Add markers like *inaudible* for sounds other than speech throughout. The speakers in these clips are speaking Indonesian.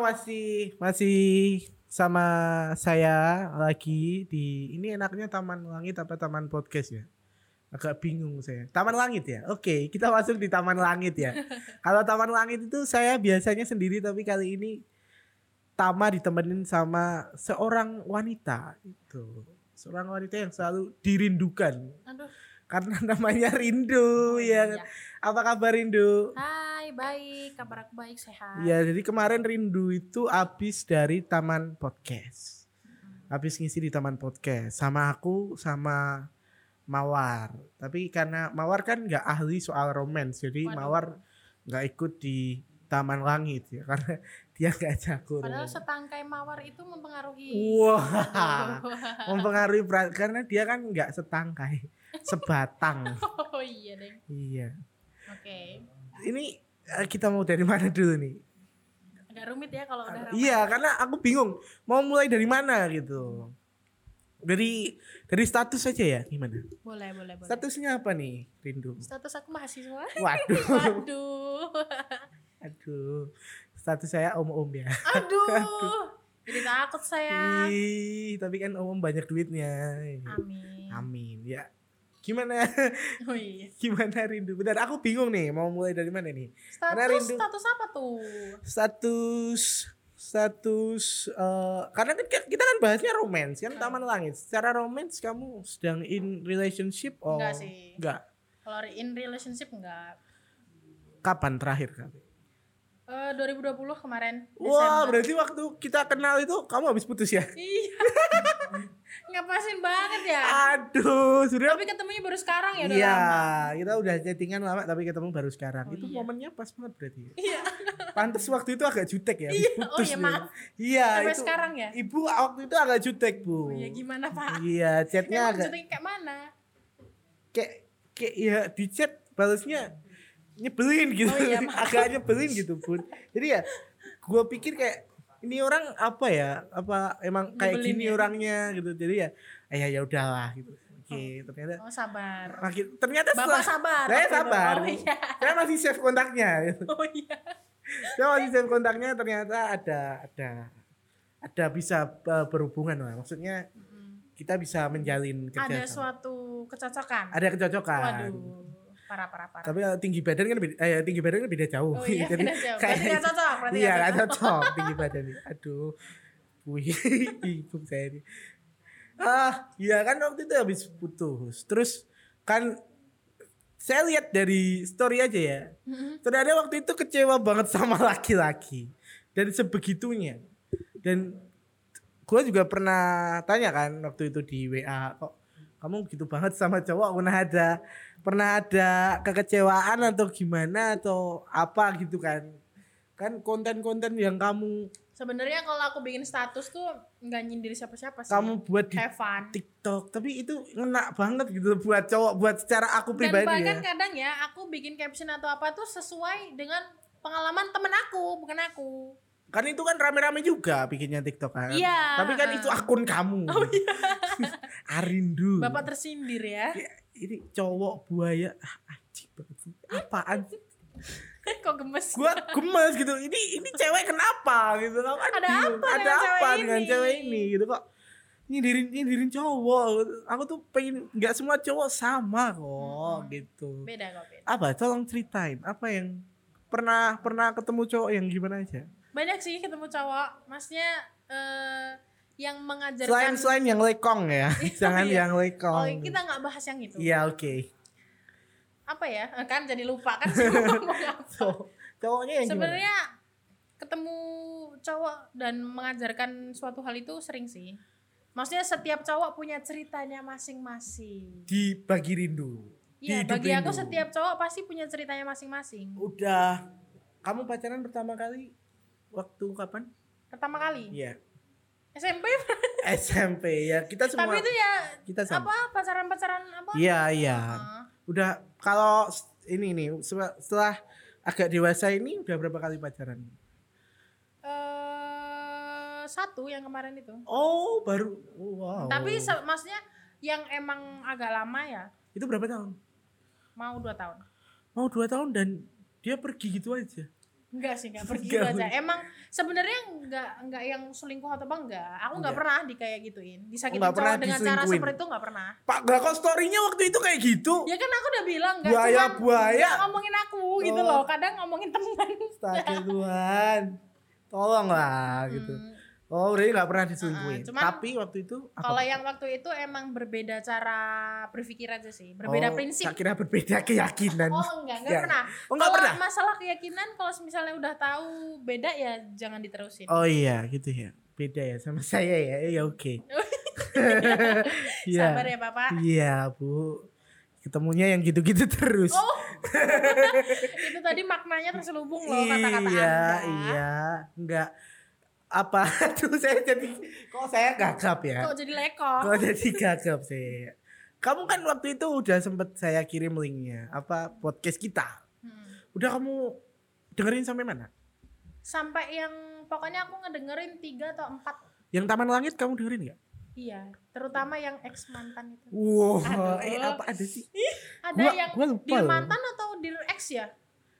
masih masih sama saya lagi di ini enaknya Taman Langit apa Taman Podcast ya? Agak bingung saya. Taman Langit ya. Oke, kita masuk di Taman Langit ya. *laughs* Kalau Taman Langit itu saya biasanya sendiri tapi kali ini Tama ditemenin sama seorang wanita itu. Seorang wanita yang selalu dirindukan Aduh. karena namanya Rindu ya. Iya. Apa kabar Rindu? Hai, baik. Kabar aku baik, sehat. Ya, jadi kemarin Rindu itu habis dari Taman Podcast. Habis ngisi di Taman Podcast sama aku sama Mawar. Tapi karena Mawar kan nggak ahli soal romance, jadi Waduh. Mawar nggak ikut di Taman Langit ya karena *laughs* dia nggak jago. Padahal setangkai mawar itu mempengaruhi. Wah, *laughs* mempengaruhi berat karena dia kan nggak setangkai, *laughs* sebatang. oh iya, Deng. iya. Oke. Ini eh, kita mau dari mana dulu nih? Agak rumit ya kalau udah ramai. Iya, karena aku bingung mau mulai dari mana gitu. Dari dari status saja ya, gimana? Boleh, boleh, boleh. Statusnya apa nih, Rindu? Status aku mahasiswa. Waduh, *laughs* Waduh. aduh. Status saya om-om ya. Aduh. *laughs* Jadi takut saya. Ih, tapi kan om banyak duitnya. Amin. Amin. Ya. Gimana? *laughs* Oh iya. Gimana Rindu? Bentar, aku bingung nih mau mulai dari mana nih. Karena Status rindu- status apa tuh? Status status eh karena kan kita- kan bahasnya romance kan Hmm. Taman Langit. Secara romance kamu sedang in relationship oh Enggak sih. enggak. Kalau in relationship enggak. Kapan terakhir kali? Eh 2020 kemarin. Wah, Desember. berarti waktu kita kenal itu kamu habis putus ya? Iya. *laughs* Ngapasin banget ya. Aduh, sudah Tapi ketemunya baru sekarang ya udah Iya, lama. kita udah chattingan lama tapi ketemu baru sekarang. Oh, itu iya. momennya pas banget berarti. ya? Iya. *laughs* Pantes waktu itu agak jutek ya, habis Iya, oh putus. iya, ya. maaf. Iya, Sampai itu. sekarang ya. Ibu waktu itu agak jutek, Bu. Oh iya gimana Pak? Iya, chatnya Emang agak juteknya kayak mana? kayak kayak ya di chat balasnya nyebelin gitu. Oh iya, *laughs* agak nyebelin gitu, Bun. Jadi ya gua pikir kayak ini orang apa ya? Apa emang kayak Nyebelin gini ya? orangnya gitu. Jadi ya eh, ya udahlah gitu. Oke, ternyata Oh sabar. makin ternyata Bapak setelah sabar. saya sabar. Oh iya. Saya masih save kontaknya. gitu. Oh iya. Saya masih save kontaknya ternyata ada ada ada bisa uh, berhubungan lah. Maksudnya kita bisa menjalin Ada kerjasama. suatu kecocokan. Ada kecocokan. Waduh. Parah parah parah. Tapi kalau tinggi badan kan beda, eh, tinggi badan kan beda jauh. Oh iya, *laughs* beda jauh. Berarti nggak cocok, berarti iya, nggak cocok. tinggi badan ini. Aduh. Wih, *laughs* bingung saya ini. Ah, iya kan waktu itu habis putus. Terus kan saya lihat dari story aja ya. Ternyata waktu itu kecewa banget sama *laughs* laki-laki. Dan sebegitunya. Dan gue juga pernah tanya kan waktu itu di WA kok kamu gitu banget sama cowok pernah ada pernah ada kekecewaan atau gimana atau apa gitu kan kan konten-konten yang kamu Sebenarnya kalau aku bikin status tuh nggak nyindir siapa-siapa sih. kamu buat di have. TikTok tapi itu ngena banget gitu buat cowok buat secara aku Dan pribadi bahkan ya kadang ya aku bikin caption atau apa tuh sesuai dengan pengalaman temen aku, bukan aku. kan itu kan rame-rame juga bikinnya TikTok kan Iya, tapi kan uh. itu akun kamu Oh iya. *laughs* Arindu Bapak tersindir ya. Ini cowok buaya. Ah, anjing banget sih. apaan? Sih *laughs* Kok gemes? gua gemes gitu. Ini ini cewek kenapa gitu? Kan Ada apa ada dengan apa cewek dengan ini? cewek ini gitu kok? Nyindirin nyindirin cowok aku tuh pengen nggak semua cowok sama kok Mm-mm. gitu. Beda kok beda. apa? Tolong ceritain. Apa yang pernah pernah ketemu cowok yang gimana aja? Banyak sih ketemu cowok, maksudnya eh yang mengajarkan. selain selain yang lekong ya *laughs* jangan iya. yang Oh, lekong kita nggak bahas yang itu. iya oke Apa ya? Eh, Kan jadi lupa kan *laughs* so, cowoknya yang Sebenarnya ketemu cowok dan mengajarkan suatu hal itu sering sih. Maksudnya setiap cowok punya ceritanya masing-masing. dibagi rindu Iya, bagi aku rindu. setiap cowok pasti punya ceritanya masing-masing. udah kamu pacaran pertama kali waktu kapan Pertama kali Iya SMP, SMP ya kita semua tapi itu ya kita sama apa pacaran-pacaran apa? iya iya. Ah, udah kalau ini nih setelah, setelah agak dewasa ini udah berapa kali pacaran? Eh satu yang kemarin itu. oh baru wow. Tapi maksudnya yang emang agak lama ya, itu berapa tahun? Mau dua tahun. mau dua tahun dan dia pergi gitu aja Enggak sih, enggak pergi Enggak. gitu aja. Emang sebenarnya enggak enggak yang selingkuh atau apa enggak. Aku enggak Enggak. pernah di kayak gituin. Disakitin Enggak pernah cowok dengan cara seperti itu enggak pernah. Pak gak kok storynya waktu itu kayak gitu. Ya kan aku udah bilang enggak Buaya, cuman buaya. enggak ngomongin aku gitu Oh. loh. Kadang ngomongin teman. Astaga Tuhan. Tolonglah gitu. Hmm. Oh, udah gak pernah diselingkuhin. Uh-uh, cuman Tapi waktu itu? Kalau yang waktu itu emang berbeda cara berpikir aja sih, berbeda Oh, prinsip. kira berbeda *laughs* keyakinan. Oh enggak, enggak Ya. pernah. Oh, enggak Kalau pernah? masalah keyakinan kalau misalnya udah tahu beda ya jangan diterusin. Oh iya, gitu ya. Beda ya sama *laughs* saya ya. Ya oke. *laughs* Iya. Sabar ya Bapak. Iya, Bu. Ketemunya yang gitu-gitu terus. Oh. itu tadi maknanya terselubung loh kata-kata iya, Anda. iya. Enggak apa *laughs* tuh saya jadi kok saya gagap ya? Kok jadi lekor? Kok jadi gagap sih? Kamu kan waktu itu udah sempet saya kirim linknya apa podcast kita. Hmm. Udah kamu dengerin sampai mana? Sampai yang pokoknya aku ngedengerin tiga atau empat. Yang Taman Langit kamu dengerin nggak? Iya, terutama yang ex mantan itu. Wow, Aduh. eh apa ada sih? Ada Gua- yang gua lupa loh. mantan atau dear ex ya?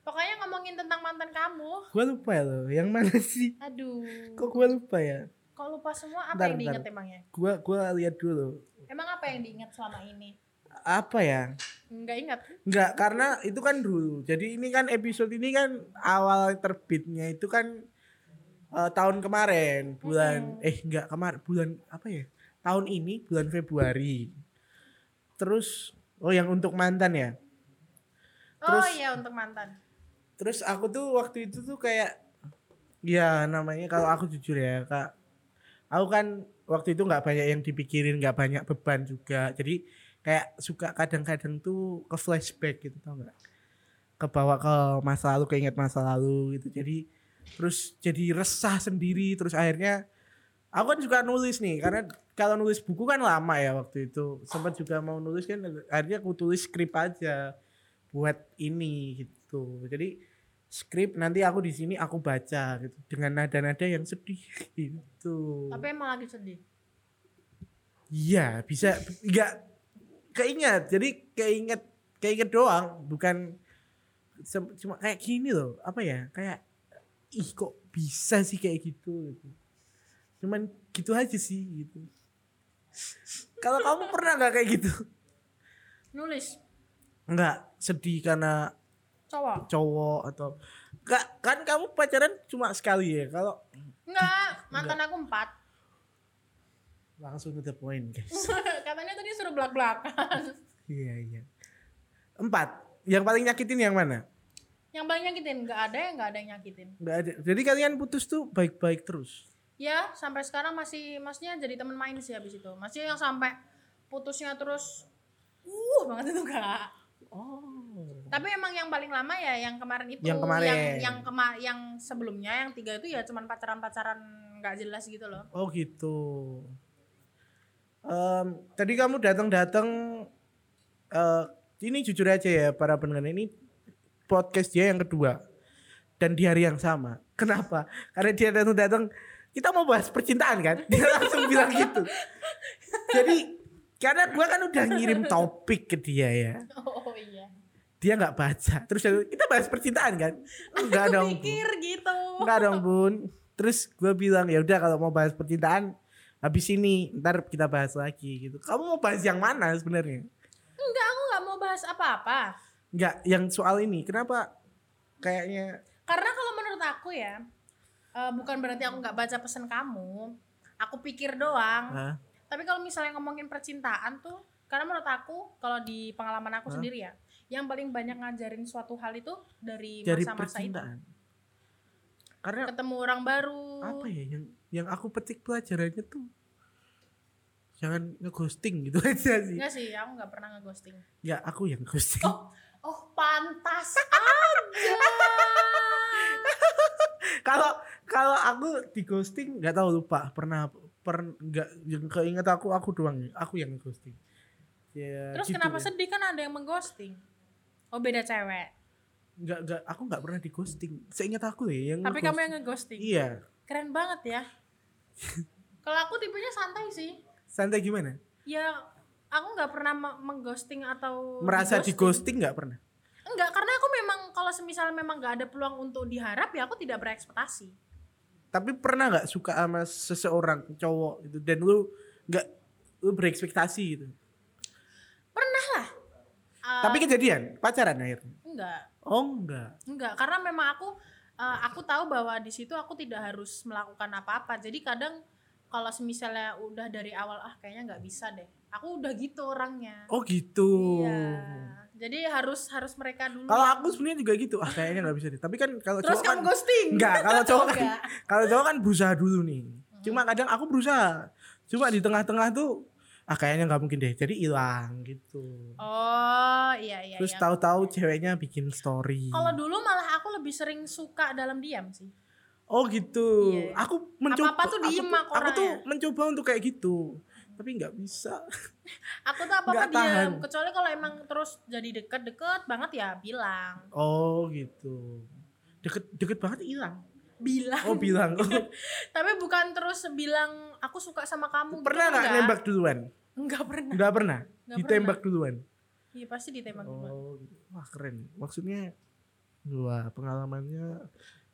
Pokoknya ngomongin tentang mantan kamu. Gua lupa loh. Yang mana sih? Aduh. Kok gua lupa ya? Kok lupa semua apa Bentar, yang diingat bentar. emangnya? Gua gua lihat dulu. Emang apa yang diingat selama ini? Apa ya? Enggak ingat. Enggak, karena itu kan dulu. Jadi ini kan episode ini kan awal terbitnya itu kan eh, tahun kemarin, bulan eh enggak kemarin, bulan apa ya? Tahun ini bulan Februari. Terus oh yang untuk mantan ya. oh Terus- iya untuk mantan. Terus aku tuh waktu itu tuh kayak ya namanya kalau aku jujur ya, Kak. Aku kan waktu itu nggak banyak yang dipikirin, nggak banyak beban juga. Jadi kayak suka kadang-kadang tuh ke flashback gitu tau nggak? Kebawa ke masa lalu, keinget masa lalu gitu. Jadi terus jadi resah sendiri terus akhirnya aku kan juga nulis nih karena kalau nulis buku kan lama ya waktu itu sempat juga mau nulis kan akhirnya aku tulis skrip aja buat ini gitu jadi skrip nanti aku di sini aku baca gitu. Dengan nada-nada yang sedih *laughs* gitu. Tapi emang lagi sedih. iya bisa nggak keinget. Jadi keinget keinget doang bukan cuma kayak gini loh apa ya kayak ih kok bisa sih kayak gitu? Gitu. Cuman gitu aja sih gitu. Kalau kamu pernah nggak kayak gitu? Nulis? Nggak sedih karena cowok. cowok atau Nggak, kan kamu pacaran cuma sekali ya kalau Enggak, *laughs* mantan aku empat. langsung to the point guys *laughs* Katanya tadi suruh belak-belakan. iya iya empat yang paling nyakitin yang mana yang paling nyakitin enggak ada yang enggak ada yang nyakitin. nggak ada jadi kalian putus tuh baik-baik terus Ya, sampai sekarang masih maksudnya jadi teman main sih habis itu. Masih yang sampai putusnya terus uh banget itu enggak. oh Tapi emang yang paling lama ya yang kemarin itu. Yang kemarin. Yang yang, kema- yang sebelumnya yang tiga itu ya cuman pacaran-pacaran nggak jelas gitu loh. oh gitu Em, tadi kamu datang-datang eh ini jujur aja ya para pendengar ini podcast dia yang kedua dan di hari yang sama kenapa karena dia datang-datang kita mau bahas percintaan kan *laughs* dia langsung bilang gitu jadi karena gua kan udah ngirim topik ke dia ya *laughs* Oh iya. Dia nggak baca terus kita bahas percintaan kan enggak dong Bu. Pikir gitu. enggak dong bun terus gue bilang ya udah kalau mau bahas percintaan habis ini ntar kita bahas lagi gitu kamu mau bahas yang mana sebenarnya Enggak, aku nggak mau bahas apa-apa. Enggak yang soal ini kenapa kayaknya Karena kalau menurut aku ya, eh, bukan berarti aku nggak baca pesan kamu. Aku pikir doang. Hah? Tapi kalau misalnya ngomongin percintaan tuh, karena menurut aku kalau di pengalaman aku Hah? sendiri ya, yang paling banyak ngajarin suatu hal itu dari masa-masa itu. karena Ketemu orang baru. apa ya yang yang aku petik pelajarannya tuh jangan ngeghosting gitu *laughs* aja sih Enggak sih, aku nggak pernah ngeghosting. ya aku yang ghosting Oh, oh pantas aja. *laughs* kalau kalau aku di ghosting nggak tahu lupa pernah per nggak yang keinget aku aku doang aku yang ghosting ya Terus gitu kenapa ya. sedih kan ada yang mengghosting? Oh beda cewek. nggak nggak aku nggak pernah di ghosting seingat aku ya yang Tapi kamu yang ngeghosting. iya Keren banget ya. *laughs* Kalau aku tipenya santai sih. santai gimana Ya aku nggak pernah me- mengghosting atau merasa di ghosting nggak pernah enggak karena aku memang kalau semisal memang nggak ada peluang untuk diharap ya aku tidak berekspektasi Tapi pernah nggak suka sama seseorang cowok itu dan lu nggak lu berekspektasi gitu. Eh, Tapi kejadian pacaran akhirnya. enggak Oh enggak. enggak karena memang aku eh, aku tahu bahwa di situ aku tidak harus melakukan apa-apa jadi kadang kalau misalnya udah dari awal ah kayaknya nggak bisa deh aku udah gitu orangnya Oh gitu. iya jadi harus harus mereka dulu Kalau aku sebenarnya juga gitu. Ah kayaknya nggak bisa deh. Tapi kan kalau cowok kan ghosting enggak, kalau cowok kan kalau cowok kan berusaha dulu nih. Cuma kadang aku berusaha. Cuma di tengah-tengah tuh ah kayaknya nggak mungkin deh. Jadi hilang gitu. oh iya iya Terus iya. tahu-tahu ceweknya bikin story. kalau dulu malah aku lebih sering suka dalam diam sih Oh gitu. Iya. Aku mencoba. Apa-apa tuh aku diem aku Aku tuh mencoba untuk kayak gitu. Tapi nggak bisa. *laughs* aku tuh apa apa diam kecuali kalau emang terus jadi deket-deket banget ya bilang Oh gitu. Deket deket banget hilang. bilang Oh bilang. Oh, *laughs* tapi bukan terus bilang aku suka sama kamu pernah gitu, nggak nembak duluan? Enggak pernah Nggak pernah. Nggak Ditembak duluan. iya pasti ditembak duluan Oh, gitu. wah keren. Maksudnya, wah pengalamannya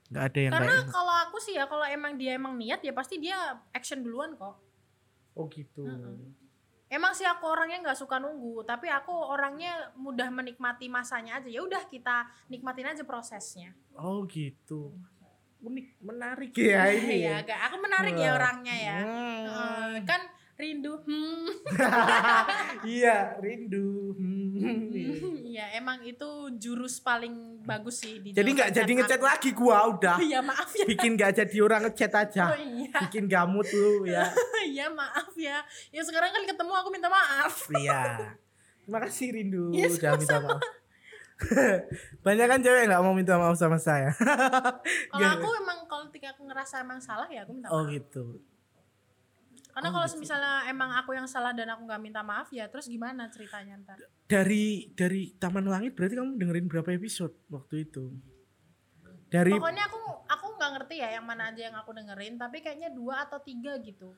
nggak ada yang karena kalau aku sih ya kalau emang dia emang niat ya pasti dia action duluan kok Oh gitu. Mm-mm. emang sih aku orangnya nggak suka nunggu tapi aku orangnya mudah menikmati masanya aja ya udah kita nikmatin aja prosesnya Oh gitu. Unik, menarik ya ini. *laughs* ya agak aku menarik ya orangnya ya Hmm. Kan rindu hmm. iya, rindu. Hmm. Iya emang itu jurus paling bagus sih di jadi nggak jadi ngechat lagi gua udah. Iya maaf ya. Bikin nggak jadi orang ngechat aja. Oh iya, Bikin gamut lu ya. *laughs* iya maaf ya. Ya sekarang kan ketemu aku minta maaf. Iya. Terima kasih Rindu Iya, udah minta maaf. *laughs* Banyak kan cewek nggak mau minta maaf sama saya. Kalau aku emang kalau ketika aku ngerasa emang salah ya aku minta Oh maaf. gitu. Karena oh kalau gitu. misalnya emang aku yang salah dan aku nggak minta maaf ya terus gimana ceritanya ntar? Dari dari Taman Langit berarti kamu dengerin berapa episode waktu itu? Dari Pokoknya aku aku nggak ngerti ya yang mana aja yang aku dengerin tapi kayaknya dua atau tiga gitu.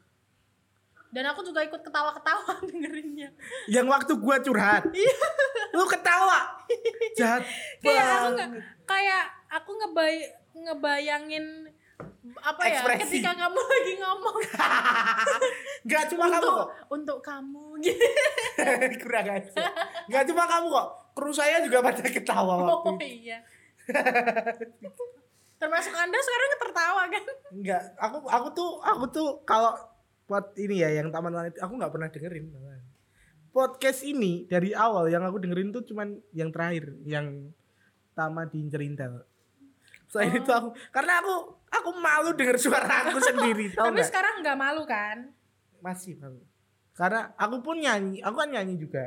Dan aku juga ikut ketawa-ketawa *laughs* dengerinnya. yang waktu gua curhat. *laughs* Lu ketawa. *laughs* Jahat Kayak aku nggak kayak aku ngebay ngebayangin apa ya Ekspresi. ketika kamu *laughs* lagi ngomong *laughs* Gak cuma kamu untuk kok. untuk kamu gitu. *laughs* Kurang aja. Gak cuma kamu kok. Kru saya juga pada ketawa waktu Oh itu. iya. Termasuk Anda sekarang tertawa kan? Enggak, aku aku tuh aku tuh kalau buat ini ya yang Taman Langit aku nggak pernah dengerin. Podcast ini dari awal yang aku dengerin tuh cuman yang terakhir yang Tama diincer Intel. Selain Oh. itu aku karena aku aku malu denger suara aku *laughs* sendiri Tapi nggak? sekarang nggak malu kan? Masih malu. Karena aku pun nyanyi, aku kan nyanyi juga.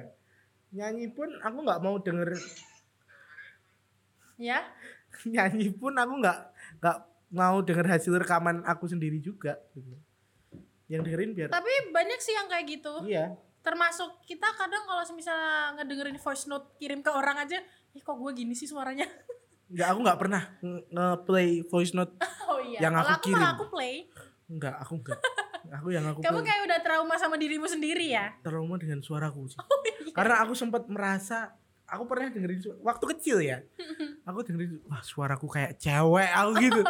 Nyanyi pun aku nggak mau denger Ya? *laughs* nyanyi pun aku nggak nggak mau denger hasil rekaman aku sendiri juga gitu. Yang dengerin biar Tapi banyak sih yang kayak gitu. iya. Termasuk kita kadang kalau misalnya ngedengerin voice note kirim ke orang aja, ih kok gue gini sih suaranya? *laughs* Enggak, aku nggak pernah nge- nge-play voice note. *laughs* oh iya. Yang aku aku kirim. aku play. Enggak, aku enggak. Aku yang aku Kamu play kayak udah trauma sama dirimu sendiri ya? trauma dengan suaraku sih. *laughs* Oh, iya. Karena aku sempat merasa aku pernah dengerin waktu kecil ya. *laughs* Aku dengerin wah suaraku kayak cewek aku gitu.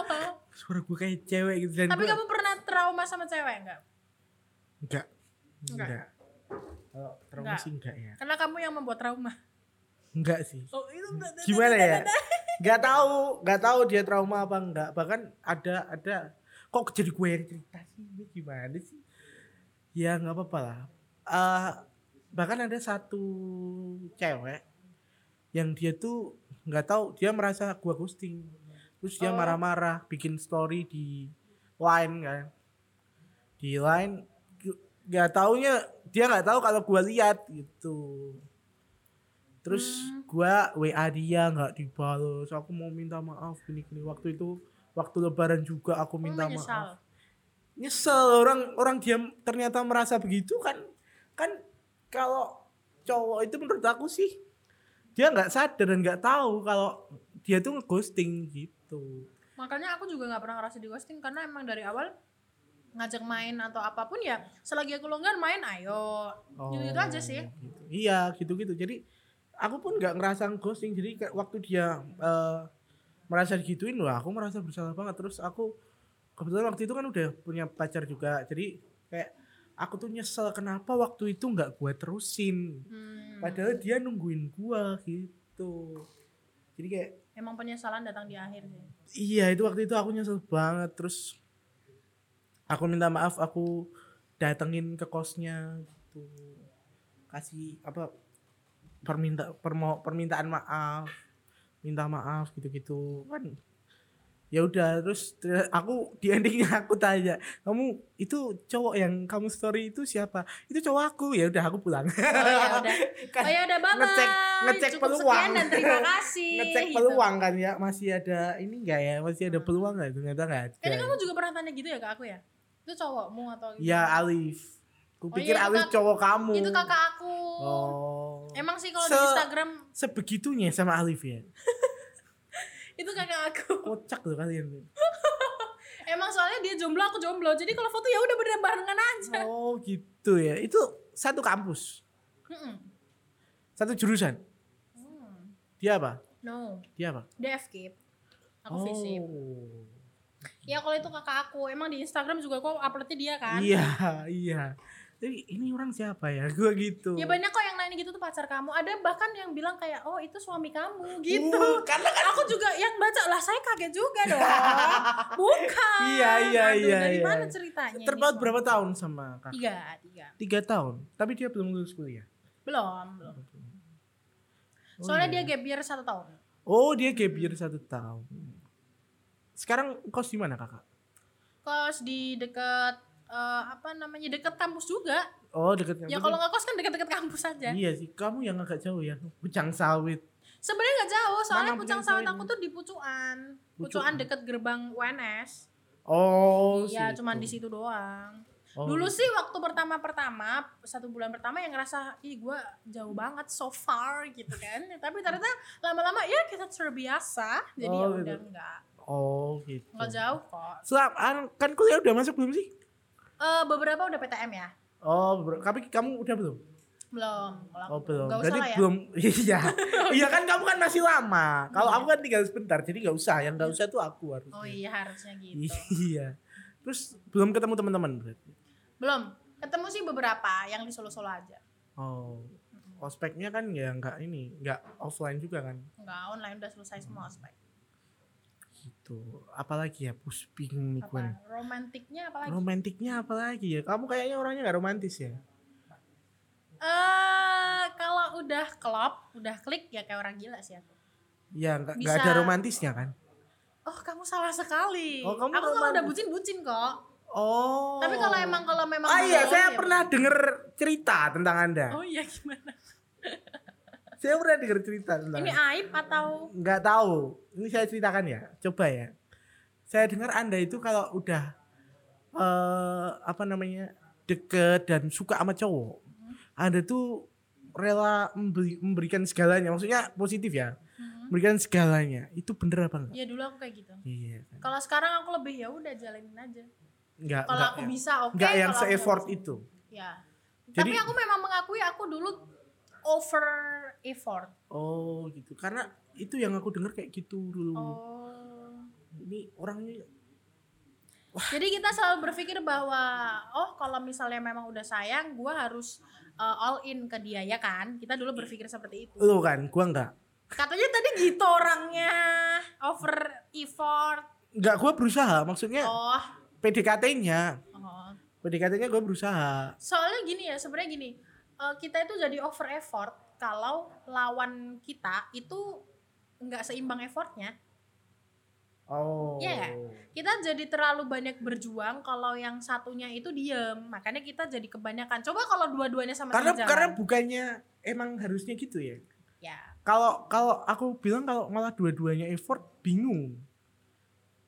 Suaraku kayak cewek gitu dan Tapi gua- kamu pernah trauma sama cewek enggak? enggak. Enggak. Enggak. Kalau trauma Enggak. sih enggak ya. Karena kamu yang membuat trauma. Enggak sih. Oh, itu Gimana ya? Enggak tahu, enggak tahu dia trauma apa enggak. Bahkan ada ada kok jadi gue yang cerita sih ini gimana sih? Ya nggak apa-apa lah. Eh, bahkan ada satu cewek yang dia tuh nggak tahu dia merasa gua ghosting. Terus dia Oh. marah-marah bikin story di line kan. Di line nggak taunya dia nggak tahu kalau gua lihat gitu. Terus Hmm. gua WA dia nggak dibalas. Aku mau minta maaf gini-gini waktu itu waktu lebaran juga aku minta menyesal. maaf nyesel orang orang dia ternyata merasa begitu kan kan kalau cowok itu menurut aku sih dia nggak sadar dan nggak tahu kalau dia tuh ngeghosting gitu Makanya aku juga nggak pernah ngerasa di ghosting karena emang dari awal ngajak main atau apa pun ya selagi aku longgar main ayo gitu, -gitu aja sih gitu. iya gitu gitu jadi aku pun nggak ngerasa ghosting jadi kayak waktu dia eh, merasa digituin loh aku merasa bersalah banget. Terus aku kebetulan waktu itu kan udah punya pacar juga jadi kayak aku tuh nyesel kenapa waktu itu nggak gue terusin? Hmm. padahal dia nungguin gua gitu. Jadi kayak Emang penyesalan datang di akhir sih. iya itu waktu itu aku nyesel banget. Terus aku minta maaf aku datengin ke kosnya gitu. Kasih apa perminta permo, permintaan maaf minta maaf gitu-gitu kan ya udah terus ter- aku di endingnya *laughs* aku tanya kamu itu cowok yang kamu story itu siapa itu cowok aku ya udah aku pulang Oh ya udah. Kan *laughs* Oh ya udah bye ngecek ngecek Cukup peluang sekian dan terima *laughs* kasih. ngecek gitu. peluang kan ya masih ada ini enggak ya masih ada peluang nggak ternyata nggak ada Kayaknya kamu juga pernah tanya gitu ya ke aku ya? Itu cowokmu atau gitu? ya Alif Oh, kupikir iya, itu Alif kak- cowok kamu Itu kakak aku. oh Emang sih kalau Se- di Instagram sebegitunya sama Alif ya *laughs* itu kakak aku. kocak loh kalian tuh. *laughs* Emang soalnya dia jomblo aku jomblo. Jadi kalau foto ya udah bener barengan aja. oh gitu ya itu satu kampus Mm-mm. satu jurusan Hmm. dia apa No, dia apa dia FKIP. Aku visip. oh Ya kalau itu kakak aku, emang di Instagram juga kok uploadnya dia kan? iya *laughs* iya jadi ini orang siapa ya *laughs* gua gitu Ya banyak kok yang nanya gitu tuh pacar kamu. Ada bahkan yang bilang kayak, oh itu suami kamu gitu. Uh, karena kan Aku juga yang baca lah, saya kaget juga dong. *laughs* Bukan. Iya, iya, Aduh, iya, Dari iya. mana ceritanya? terpaut berapa tahun sama kak Tiga, tiga. tiga tahun tapi dia belum lulus kuliah Belum, belum. Oh, Soalnya iya. dia gap year satu tahun. oh dia gap year satu tahun sekarang kos di mana kakak Kos di deket eh, apa namanya deket kampus juga. oh deketnya Ya kalau nggak kos kan deket-deket kampus aja. iya sih kamu yang agak jauh ya pucang sawit Sebenarnya nggak jauh, soalnya Mana pucang sawit aku tuh di Pucuan. Pucuan. Pucuan deket gerbang UNS. oh Iya, cuman di situ doang. Oh, Dulu sih waktu pertama-pertama, satu bulan pertama yang ngerasa, ih gue jauh banget so far gitu kan. *laughs* Tapi ternyata lama-lama ya kita terbiasa, jadi Oh, ya udah gitu. enggak. oh gitu Enggak jauh kok. Selap, an- kan kuliah udah masuk belum sih Eh beberapa udah PTM ya? oh tapi kamu udah belum Belum. Oh belum Nggak berarti lah ya. belum *laughs* iya *laughs* iya kan kamu kan masih lama kalau Iya. aku kan tinggal sebentar jadi nggak usah yang nggak usah tuh aku harusnya Oh iya harusnya gitu. *laughs* iya terus belum ketemu teman-teman berarti Belum. Ketemu sih beberapa yang di Solo-Solo aja. oh ospeknya kan ya nggak ini nggak offline juga kan Enggak, online udah selesai semua ospek. Gitu apalagi ya pusping nih? Gwen. Romantiknya apa lagi? romantiknya apalagi ya kamu kayaknya orangnya nggak romantis ya Eh kalau udah klop, udah klik ya kayak orang gila sih aku. ya nggak ada romantisnya kan Oh kamu salah sekali. Oh, kamu aku kalau udah romantis. bucin-bucin kok. oh Tapi kalau emang kalau memang ah iya saya ya pernah denger cerita tentang anda Oh iya gimana? *laughs* saya pernah denger cerita tentang Ini aib atau nggak tahu ini saya ceritakan ya coba ya saya dengar anda itu kalau udah eh apa namanya deket dan suka sama cowok anda tuh rela memberi- memberikan segalanya maksudnya positif ya Hmm. memberikan segalanya itu bener apa enggak Ya dulu aku kayak gitu. iya kan. Kalau sekarang aku lebih ya udah jalanin aja. nggak Kalau aku ya. bisa oke. nggak yang kalau aku se-effort itu Ya. Jadi- Tapi aku memang mengakui aku dulu over effort. oh gitu karena itu yang aku dengar kayak gitu dulu Oh. ini orangnya Jadi kita selalu berpikir bahwa oh kalau misalnya memang udah sayang, gua harus uh, all in ke dia ya kan? Kita dulu berpikir seperti itu. lu kan gua nggak Katanya tadi gitu orangnya over effort. nggak gua berusaha maksudnya Oh, PDKT-nya oh. PDKT-nya gue berusaha Soalnya gini ya, sebenarnya gini. Uh, kita itu jadi over effort kalau lawan kita itu nggak seimbang effortnya. Oh. Iya. Kita jadi terlalu banyak berjuang kalau yang satunya itu diem. Makanya kita jadi kebanyakan. Coba kalau dua-duanya sama Karena jalan. karena bukannya emang harusnya gitu ya. ya. Kalau kalau aku bilang kalau malah dua-duanya effort bingung.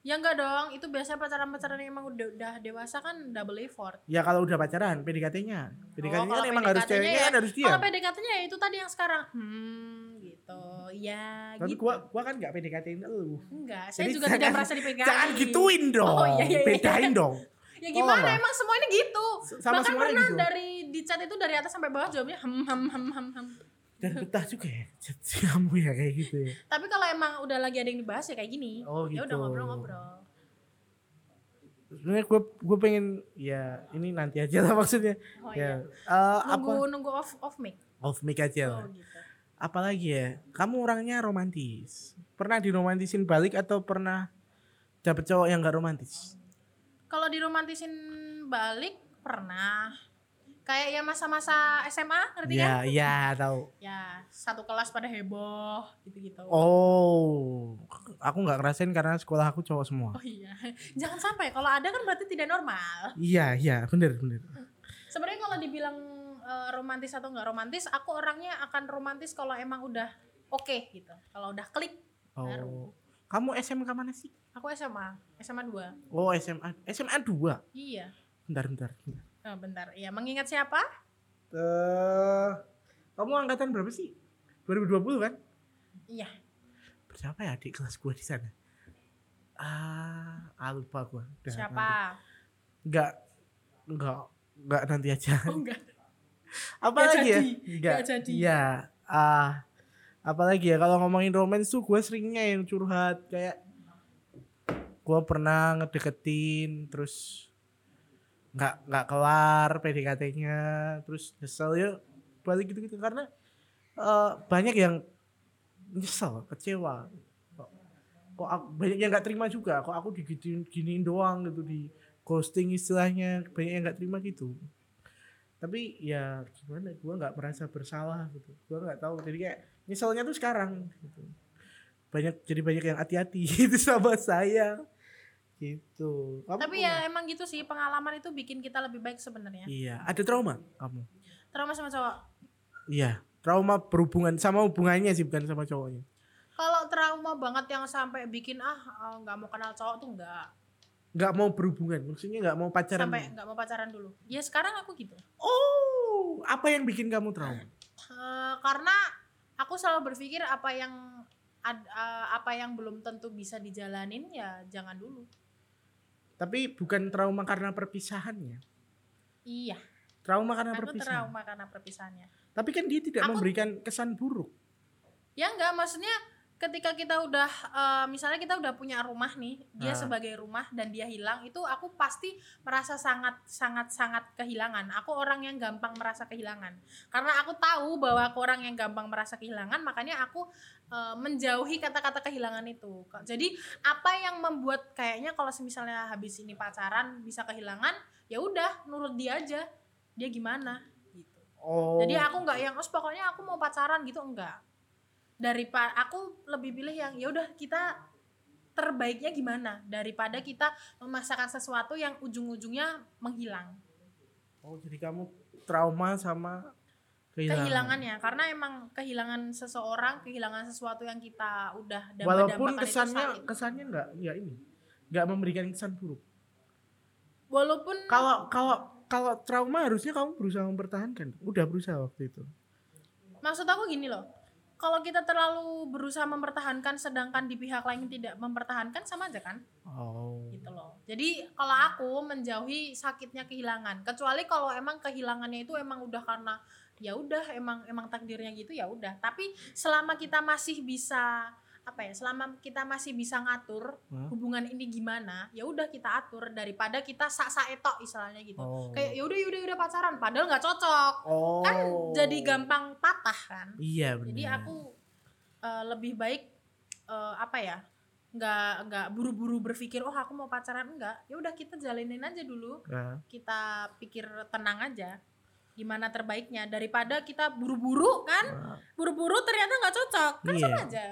Ya enggak dong, itu biasanya pacaran-pacaran yang emang udah, udah dewasa kan double effort. Ya kalau udah pacaran PDKT-nya. PDKT-nya kan kalau emang harus ceweknya ya- kan harus dia. Kalau PDKT-nya ya itu tadi yang sekarang. Hmm, gitu. Ya, Tapi gitu. gua gua kan nggak PDKT-in lu. enggak, saya Jadi juga jangan- tidak merasa dipegang. Jangan gituin dong. Oh, iya, iya, iya. Bedain dong. *laughs* Ya gimana Tolong. emang semuanya gitu. Sama Bahkan pernah gitu. dari di chat itu dari atas sampai bawah jawabnya hem hem hem hem hem. Dan betah juga ya kamu ya kayak gitu ya Tapi kalau emang udah lagi ada yang dibahas ya kayak gini. Oh, Ya udah gitu. ngobrol-ngobrol. sebenarnya gue gue pengen ya ini nanti aja lah maksudnya Oh ya iya. Eh, Nunggu apa nunggu off off mic. off mic aja Oh lah gitu. apalagi ya kamu orangnya romantis pernah diromantisin balik atau pernah dapet cowok yang gak romantis Kalau diromantisin balik pernah. Kayak ya masa-masa SMA, ngerti kan? ya ya tahu Ya, satu kelas pada heboh gitu-gitu. oh aku nggak ngerasain karena sekolah aku cowok semua Oh iya. *laughs* Jangan sampai kalau ada kan berarti tidak normal. iya iya bener bener Sebenarnya kalau dibilang eh, romantis atau nggak romantis, aku orangnya akan romantis kalau emang udah oke gitu. Kalau udah klik. Baru. oh kamu SMK mana sih Aku SMA, SMA 2. oh SMA SMA 2 Iya. bentar bentar, bentar. Oh, bentar. Ya, mengingat siapa? Eh, kamu angkatan berapa sih 2020 kan Iya. berapa ya adik kelas gua di sana ah ah, lupa Udah, nanti. siapa? Enggak enggak enggak nanti aja Oh enggak. apa Nggak lagi ya enggak nggak jadi. ya ah apalagi ya kalau ngomongin romance tuh gue seringnya yang curhat kayak gue pernah ngedeketin terus nggak nggak kelar PDKT-nya terus nyesel ya balik gitu gitu karena eh, banyak yang nyesel kecewa. Kok, kok aku, banyak yang nggak terima juga. Kok aku digituin giniin doang gitu di ghosting istilahnya. Banyak yang nggak terima gitu. Tapi ya gimana gue nggak merasa bersalah gitu. Gue nggak tahu. Jadi kayak nyeselnya tuh sekarang gitu. Banyak jadi banyak yang hati-hati *laughs* gitu sama saya gitu kamu Tapi ya emang gitu sih pengalaman itu bikin kita lebih baik sebenarnya. iya ada trauma kamu Trauma sama cowok. iya trauma berhubungan sama hubungannya sih bukan sama cowoknya Kalau trauma banget yang sampai bikin ah eh, nggak mau kenal cowok tuh nggak. nggak mau berhubungan maksudnya nggak mau pacaran Sampai nggak mau pacaran dulu. Ya sekarang aku gitu. oh apa yang bikin kamu trauma Eh, karena aku selalu berpikir apa yang ad- eh, apa yang belum tentu bisa dijalanin ya jangan dulu. Tapi bukan trauma karena perpisahannya Iya, trauma karena aku perpisahan trauma karena perpisahannya. tapi kan dia tidak Aku- memberikan kesan buruk Ya enggak, maksudnya ketika kita udah eh, misalnya kita udah punya rumah nih, dia Ah. sebagai rumah dan dia hilang, itu aku pasti merasa sangat sangat sangat kehilangan. Aku orang yang gampang merasa kehilangan. Karena aku tahu bahwa aku orang yang gampang merasa kehilangan, makanya aku eh, menjauhi kata-kata kehilangan itu. Jadi apa yang membuat kayaknya kalau misalnya habis ini pacaran bisa kehilangan, ya udah nurut dia aja. Dia gimana gitu. oh Jadi aku nggak yang, oh pokoknya aku mau pacaran gitu enggak. Daripada aku lebih pilih yang ya udah kita terbaiknya gimana daripada kita memaksakan sesuatu yang ujung-ujungnya menghilang. Oh, jadi kamu trauma sama kehilangan. Kehilangannya karena emang kehilangan seseorang, kehilangan sesuatu yang kita udah Walaupun damba-dambakan itu kesannya kesannya enggak ya ini. Enggak memberikan kesan buruk. walaupun Kalau kalau kalau trauma harusnya kamu berusaha mempertahankan. Udah berusaha waktu itu. maksud aku gini loh. Kalau kita terlalu berusaha mempertahankan sedangkan di pihak lain tidak mempertahankan sama aja kan? Oh. gitu loh. Jadi kalau aku menjauhi sakitnya kehilangan, kecuali kalau emang kehilangannya itu emang udah karena ya udah emang emang takdirnya gitu ya udah. Tapi selama kita masih bisa apa ya? Selama kita masih bisa ngatur Hah? hubungan ini gimana, ya udah kita atur daripada kita sak etok istilahnya gitu. Oh. Kayak ya udah ya udah ya udah pacaran padahal nggak cocok. oh. Kan jadi gampang patah kan. Iya benar. Jadi aku eh, lebih baik eh, apa ya? nggak nggak buru-buru berpikir oh aku mau pacaran enggak ya udah kita jalanin aja dulu Nah, kita pikir tenang aja gimana terbaiknya. Daripada kita buru-buru kan? Nah. buru-buru ternyata nggak cocok. Kan Iya. sama aja.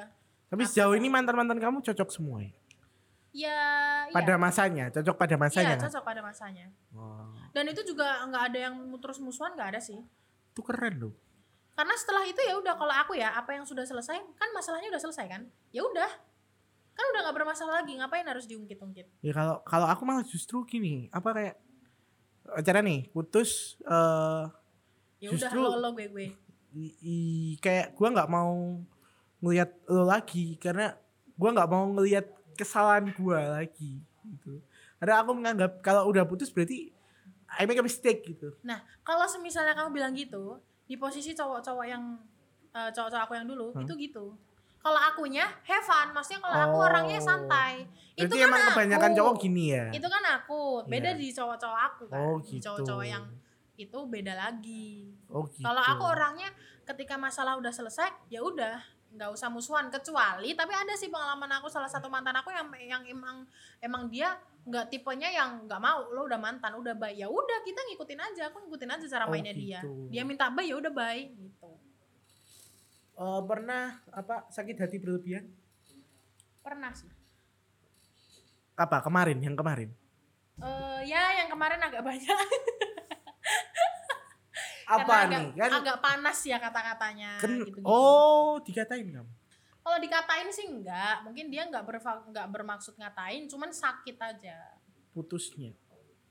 Tapi sejauh ini mantan-mantan kamu cocok semua ya? ya Pada iya masanya, cocok pada masanya iya kan? cocok pada masanya. Oh, dan itu juga nggak ada yang terus musuhan nggak ada sih. Itu keren loh. karena setelah itu ya udah kalau aku ya apa yang sudah selesai kan masalahnya udah selesai kan? Ya udah. Kan udah nggak bermasalah lagi ngapain harus diungkit-ungkit? Ya kalau kalau aku malah justru gini, apa kayak acara nih putus eh ya udah lo lo gue gue i- i- kayak gua nggak mau ngelihat lo lagi karena gua nggak mau ngelihat kesalahan gua lagi gitu. Karena aku menganggap kalau udah putus berarti I make a mistake gitu. Nah, kalau semisalnya kamu bilang gitu, di posisi cowok-cowok yang eh, cowok-cowok aku yang dulu Hmm. itu gitu kalau akunya have fun maksudnya kalau aku Oh. orangnya santai itu Berarti kan emang kebanyakan aku. cowok gini ya. itu kan aku beda Iya. di cowok-cowok aku kan Oh gitu. cowok-cowok yang itu beda lagi Oh gitu. kalau aku orangnya ketika masalah udah selesai ya udah nggak usah musuhan kecuali tapi ada sih pengalaman aku salah satu mantan aku yang yang emang emang dia nggak tipenya yang nggak mau lo udah mantan udah baik ya udah kita ngikutin aja aku ngikutin aja cara Oh, mainnya dia gitu. dia minta baik ya udah baik gitu Eh, pernah apa sakit hati berlebihan? pernah sih Apa kemarin? Yang kemarin? Eh ya yang kemarin agak banyak Apa Karena nih? agak, Kan, agak panas ya kata-katanya gitu, oh dikatain kamu. kalau dikatain sih enggak mungkin dia nggak berfa- nggak bermaksud ngatain cuman sakit aja Putusnya.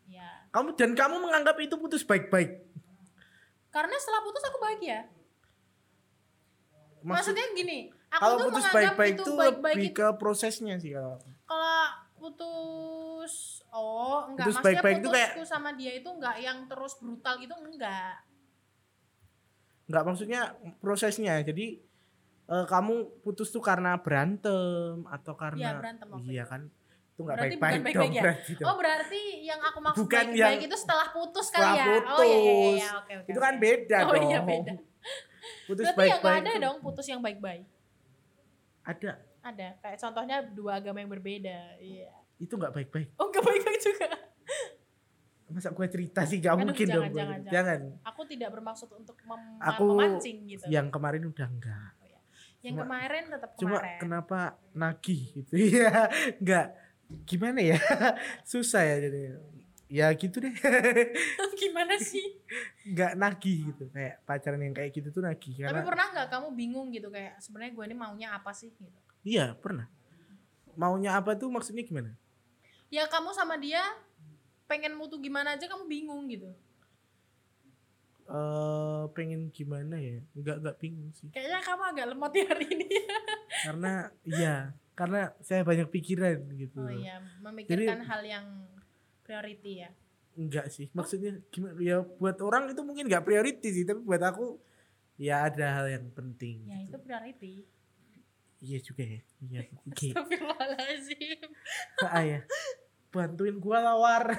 ya Kamu dan kamu menganggap itu putus baik-baik. karena setelah putus aku bahagia Maksud, maksudnya gini aku kalau tuh putus baik-baik itu itu baik-baik lebih itu ke prosesnya sih kalau. kalau putus oh enggak Putus maksudnya baik-baik itu putusku sama dia itu enggak yang terus brutal gitu enggak Enggak maksudnya prosesnya. Jadi eh, kamu putus tuh karena berantem atau karena Iya, berantem Iya itu. kan? Itu enggak Berarti baik-baik bukan dong baik-baik ya? berarti oh berarti yang aku maksud Bukan baik-baik yang itu setelah putus setelah kali ya putus. oh iya iya iya oke oke itu oke. kan beda oh dong. iya beda Putus berarti ya nggak baik-baik ada tuh- dong putus yang baik-baik Ada. ada kayak contohnya dua agama yang berbeda iya Itu enggak baik-baik. oh nggak baik-baik juga Masa gue cerita sih gak Aduh, mungkin jangan, dong. jangan, jangan. jangan. aku tidak bermaksud untuk mem- Aku memancing gitu Yang kemarin udah enggak. yang cuma- kemarin tetap Cuma kemarin kenapa nagih gitu *laughs* ya? Enggak. Gimana ya? *laughs* Susah ya jadi. Ya gitu deh. *laughs* gimana sih Enggak nagih gitu. Kayak pacaran yang kayak gitu tuh nagih. tapi Karena, pernah nggak kamu bingung gitu kayak sebenarnya gue ini maunya apa sih gitu Iya pernah. Maunya apa tuh maksudnya gimana? ya kamu sama dia pengen mutu gimana aja kamu bingung gitu eh pengen gimana ya? Enggak enggak bingung sih. kayaknya kamu agak lemot di hari ini *laughs* Karena iya, karena saya banyak pikiran gitu. oh iya memikirkan hal yang priority ya Enggak sih. Maksudnya gimana? Ya buat orang itu mungkin enggak priority sih, tapi buat aku ya ada hal yang penting. ya gitu. itu priority Iya juga ya. Iya. Oke. Astagfirullahaladzim Ah ya. Bantuin gua lawar.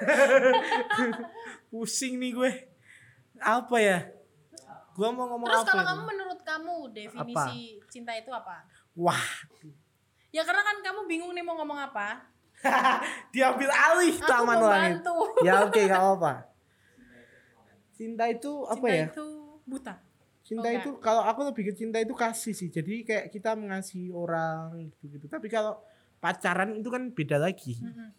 *laughs* Pusing nih gue. Apa ya? Gua mau ngomong terus apa? kalau ini? kamu menurut kamu definisi cinta itu apa Wah, ya karena kan kamu bingung nih mau ngomong apa *laughs* diambil alih aku taman langit. Ya oke, gak apa. Cinta itu apa cinta ya? itu buta Cinta Oh, itu kalau aku lebih ke cinta itu kasih sih. Jadi kayak kita mengasihi orang gitu-gitu. Tapi kalau pacaran itu kan beda lagi. Mm-mm.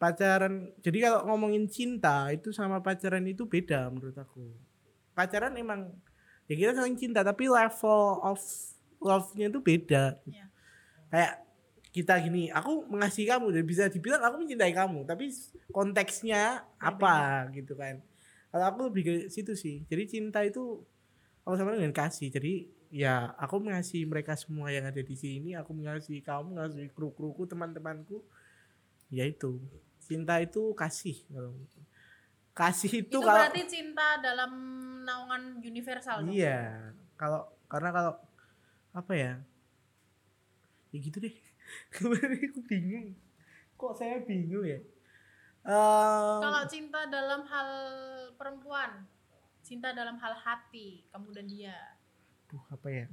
Pacaran jadi kalau ngomongin cinta itu sama pacaran itu beda menurut aku. Pacaran emang ya kita saling cinta tapi level of love-nya itu beda. Iya. Kayak kita gini, aku mengasihi kamu dan bisa dibilang aku mencintai kamu, tapi konteksnya apa gitu kan. Kalau aku lebih ke situ sih. Jadi cinta itu kalau sama dengan kasih. Jadi ya aku mengasihi mereka semua yang ada di sini, aku mengasihi kamu, mengasihi kru-kruku, teman-temanku. Ya itu. Cinta itu kasih. Kasih itu, itu, kalau berarti cinta dalam naungan universal dong? Iya, kalau karena kalau apa ya? Ya gitu deh. *laughs* Kemarin aku bingung. Kok saya bingung ya? Ehm, Kalau cinta dalam hal perempuan, cinta dalam hal hati kamu dan dia. Duh, apa ya?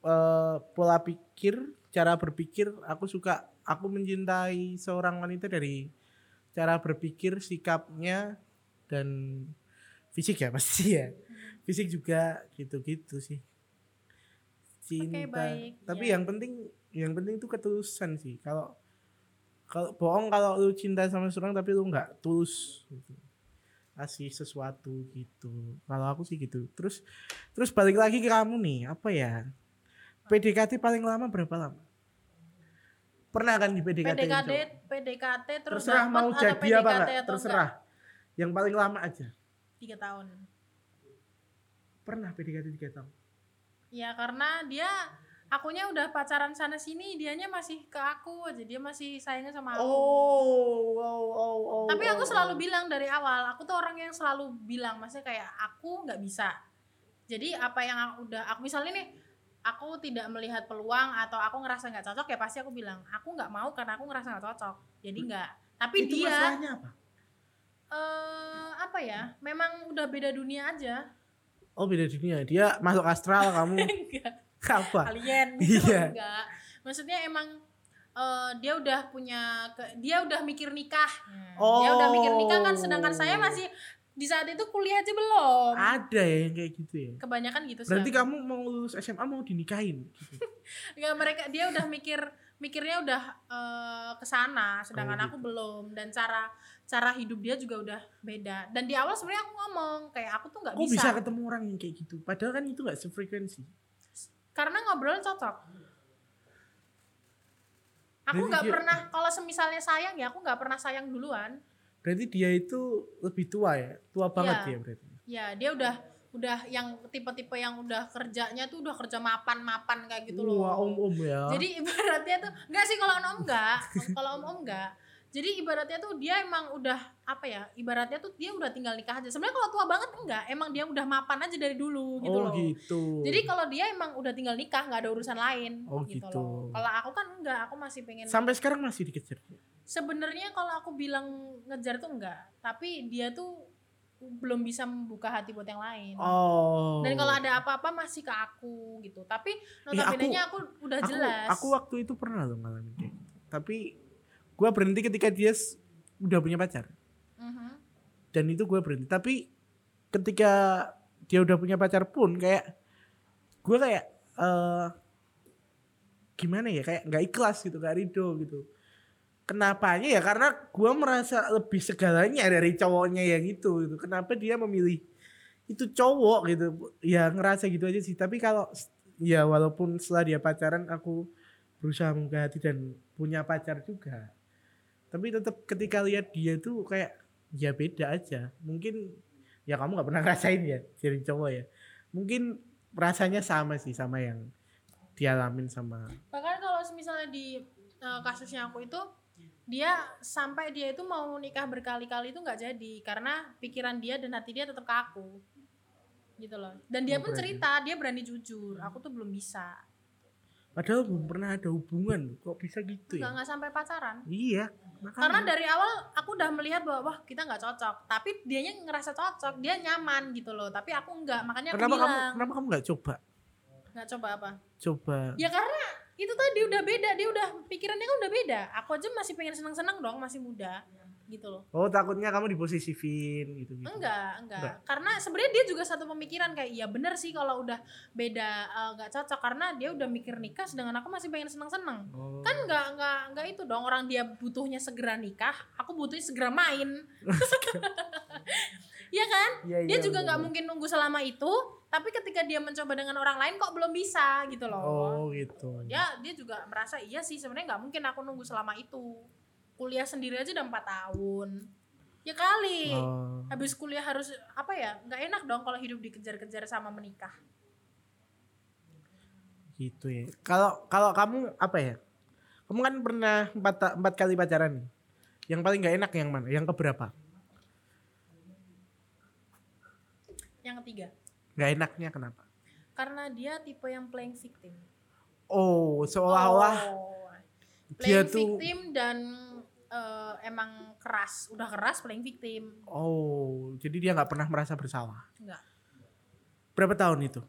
Eh, pola pikir, cara berpikir, aku suka, aku mencintai seorang wanita dari cara berpikir, sikapnya, dan fisik ya *laughs* pasti ya. Fisik juga gitu-gitu sih. Cinta. baik, Tapi ya. yang penting, yang penting itu ketulusan sih. Kalau kalau bohong kalau lu cinta sama seorang tapi lu nggak tulus gitu. kasih sesuatu gitu kalau aku sih gitu terus terus balik lagi ke kamu nih apa ya PDKT paling lama berapa lama pernah kan di PDKT PDKT, cowok? PDKT terus terserah mau atau jadi apa PDKT enggak atau terserah yang paling lama aja enggak? Tiga tahun. pernah PDKT tiga tahun Ya karena dia akunya udah pacaran sana sini, dianya masih ke aku aja, dia masih sayangnya sama aku. oh oh oh oh Tapi aku oh, selalu oh. bilang dari awal, aku tuh orang yang selalu bilang, maksudnya kayak aku nggak bisa. Jadi apa yang aku udah aku misalnya nih aku tidak melihat peluang atau aku ngerasa nggak cocok ya pasti aku bilang aku nggak mau karena aku ngerasa nggak cocok. Jadi nggak. Tapi itu dia masalahnya apa? Eh apa ya memang udah beda dunia aja oh beda dunia. Dia masuk astral *laughs* kamu enggak. apa? Alien. Gitu *laughs* Iya. enggak. Maksudnya emang eh, dia udah punya ke- dia udah mikir nikah. Oh. dia udah mikir nikah kan sedangkan saya masih di saat itu kuliah aja belum. Ada ya yang kayak gitu ya? Kebanyakan gitu sih berarti kamu mau lulus SMA mau dinikahin? Gitu. *laughs* Enggak, mereka dia udah mikir mikirnya udah eh, ke sana sedangkan Oh, aku belum. Dan cara cara hidup dia juga udah beda. Dan di awal sebenarnya aku ngomong kayak aku tuh nggak bisa, bisa ketemu orang yang kayak gitu? Padahal kan itu nggak sefrekuensi. Karena ngobrol cocok. Aku nggak dia- pernah kalau semisalnya sayang ya aku nggak pernah sayang duluan. Berarti dia itu lebih tua ya? Tua banget ya berarti? Ya dia udah udah yang tipe-tipe yang udah kerjanya tuh udah kerja mapan-mapan kayak gitu loh wah om om ya. Jadi *laughs* ibaratnya tuh enggak sih kalau om enggak, kalau om om enggak. Jadi ibaratnya tuh dia emang udah apa ya? Ibaratnya tuh dia udah tinggal nikah aja. Sebenarnya kalau tua banget enggak, emang dia udah mapan aja dari dulu gitu oh loh. gitu Jadi kalau dia emang udah tinggal nikah nggak ada urusan lain Oh, gitu, gitu. loh. Kalau aku kan enggak, aku masih pengen sampai sekarang masih dikejar Sebenarnya kalau aku bilang ngejar tuh enggak, tapi dia tuh belum bisa membuka hati buat yang lain. oh Dan kalau ada apa-apa masih ke aku gitu. Tapi aku- notabene-nya aku, udah aku, jelas. aku waktu itu pernah loh ngalamin kayak gitu tapi gua berhenti ketika dia udah punya pacar. Mhm. dan itu gue berhenti. Tapi ketika dia udah punya pacar pun kayak gue kayak eh gimana ya kayak nggak ikhlas gitu nggak ridho gitu. Kenapanya ya karena gue merasa lebih segalanya dari cowoknya yang itu gitu. Kenapa dia memilih itu cowok gitu? Ya ngerasa gitu aja sih. Tapi kalau ya walaupun setelah dia pacaran aku berusaha membuka hati dan punya pacar juga tapi tetap ketika lihat dia tuh kayak ya beda aja. Mungkin ya kamu nggak pernah *laughs* ngerasain ya jadi cowok ya. Mungkin rasanya sama sih sama yang dialamin sama bahkan kalau misalnya di eh, kasusnya aku itu dia sampai dia itu mau nikah berkali-kali itu nggak jadi. Karena pikiran dia dan hati dia tetap ke aku. Gitu loh. Dan dia Oh, pun berarti. cerita dia berani jujur. Aku tuh belum bisa. Padahal belum pernah ada hubungan. Kok bisa gitu nggak ya? nggak sampai pacaran. Iya makanya. karena dari awal aku udah melihat bahwa wah kita nggak cocok. Tapi dianya ngerasa cocok dia nyaman gitu loh. Tapi aku nggak makanya aku kenapa kamu bilang. kenapa kamu nggak coba? Nggak coba apa? Coba. Ya karena itu tadi udah beda dia udah pikirannya kan udah beda. Aku aja masih pengen seneng-seneng dong masih muda gitu loh. Oh takutnya kamu diposisifin gitu gitu enggak enggak. Enggak. karena sebenarnya dia juga satu pemikiran kayak iya bener sih kalau udah beda eh, nggak cocok. Karena dia udah mikir nikah sedangkan aku masih pengen seneng-seneng. Oh. kan nggak nggak nggak itu dong orang dia butuhnya segera nikah aku butuhnya segera main. *laughs* Iya kan? Iya, dia iya, juga bener. nggak mungkin nunggu selama itu tapi ketika dia mencoba dengan orang lain kok belum bisa gitu loh. Oh gitu. Ya dia juga merasa iya sih sebenarnya nggak mungkin aku nunggu selama itu kuliah sendiri aja udah empat tahun. Ya kali. Oh. habis kuliah harus apa ya nggak enak dong kalau hidup dikejar-kejar sama menikah. Gitu ya. Kalau kalau kamu apa ya? Kamu kan pernah empat empat kali pacaran nih. Yang paling nggak enak yang mana? Yang keberapa? Yang ketiga. Nggak enaknya kenapa? Karena dia tipe yang playing victim. Oh seolah-olah Oh. dia playing tuh victim dan eh, emang keras udah keras playing victim. Oh jadi dia nggak pernah merasa bersalah? Enggak berapa tahun itu?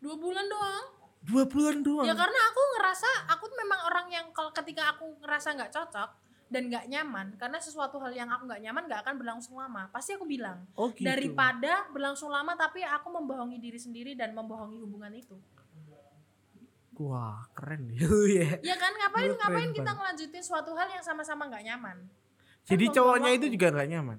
Dua bulan doang. Dua bulan doang? Ya karena aku ngerasa aku memang orang yang kalau ketika aku ngerasa nggak cocok dan nggak nyaman karena sesuatu hal yang aku nggak nyaman nggak akan berlangsung lama. Pasti aku bilang oh gitu. daripada berlangsung lama tapi aku membohongi diri sendiri dan membohongi hubungan itu wah keren ya. Lu *laughs* ya ya kan ngapain keren ngapain kita banget. ngelanjutin suatu hal yang sama-sama nggak nyaman? Jadi Kan cowoknya membuang itu juga nggak nyaman?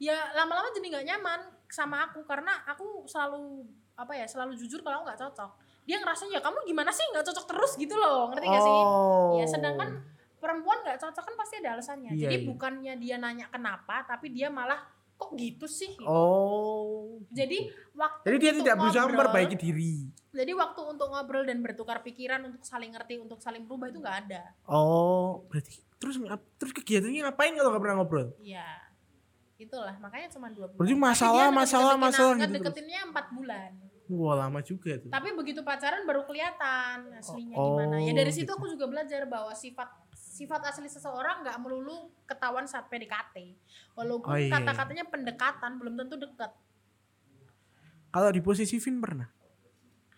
Ya lama-lama jadi nggak nyaman sama aku karena aku selalu apa ya selalu jujur kalau nggak cocok. Dia ngerasa ya kamu gimana sih nggak cocok terus? gitu loh ngerti gak sih? Oh. ya sedangkan perempuan nggak cocok kan pasti ada alasannya. Iya, jadi iya. bukannya dia nanya kenapa tapi dia malah kok gitu sih gitu. oh jadi waktu jadi dia tidak berusaha ngobrol- memperbaiki diri jadi waktu untuk ngobrol dan bertukar pikiran untuk saling ngerti untuk saling berubah itu nggak ada oh berarti terus terus kegiatannya ngapain kalau nggak pernah ngobrol Iya. Itulah makanya cuma dua bulan. Berarti masalah, dia masalah, masalah gitu Ngedeketinnya empat bulan. Wah lama juga tuh. Tapi begitu pacaran baru kelihatan aslinya Oh, gimana. Ya dari situ gitu. aku juga belajar bahwa sifat sifat asli seseorang nggak melulu ketahuan saat PDKT. Walaupun Oh, iya. kata-katanya pendekatan belum tentu dekat. Kalau diposesifin pernah?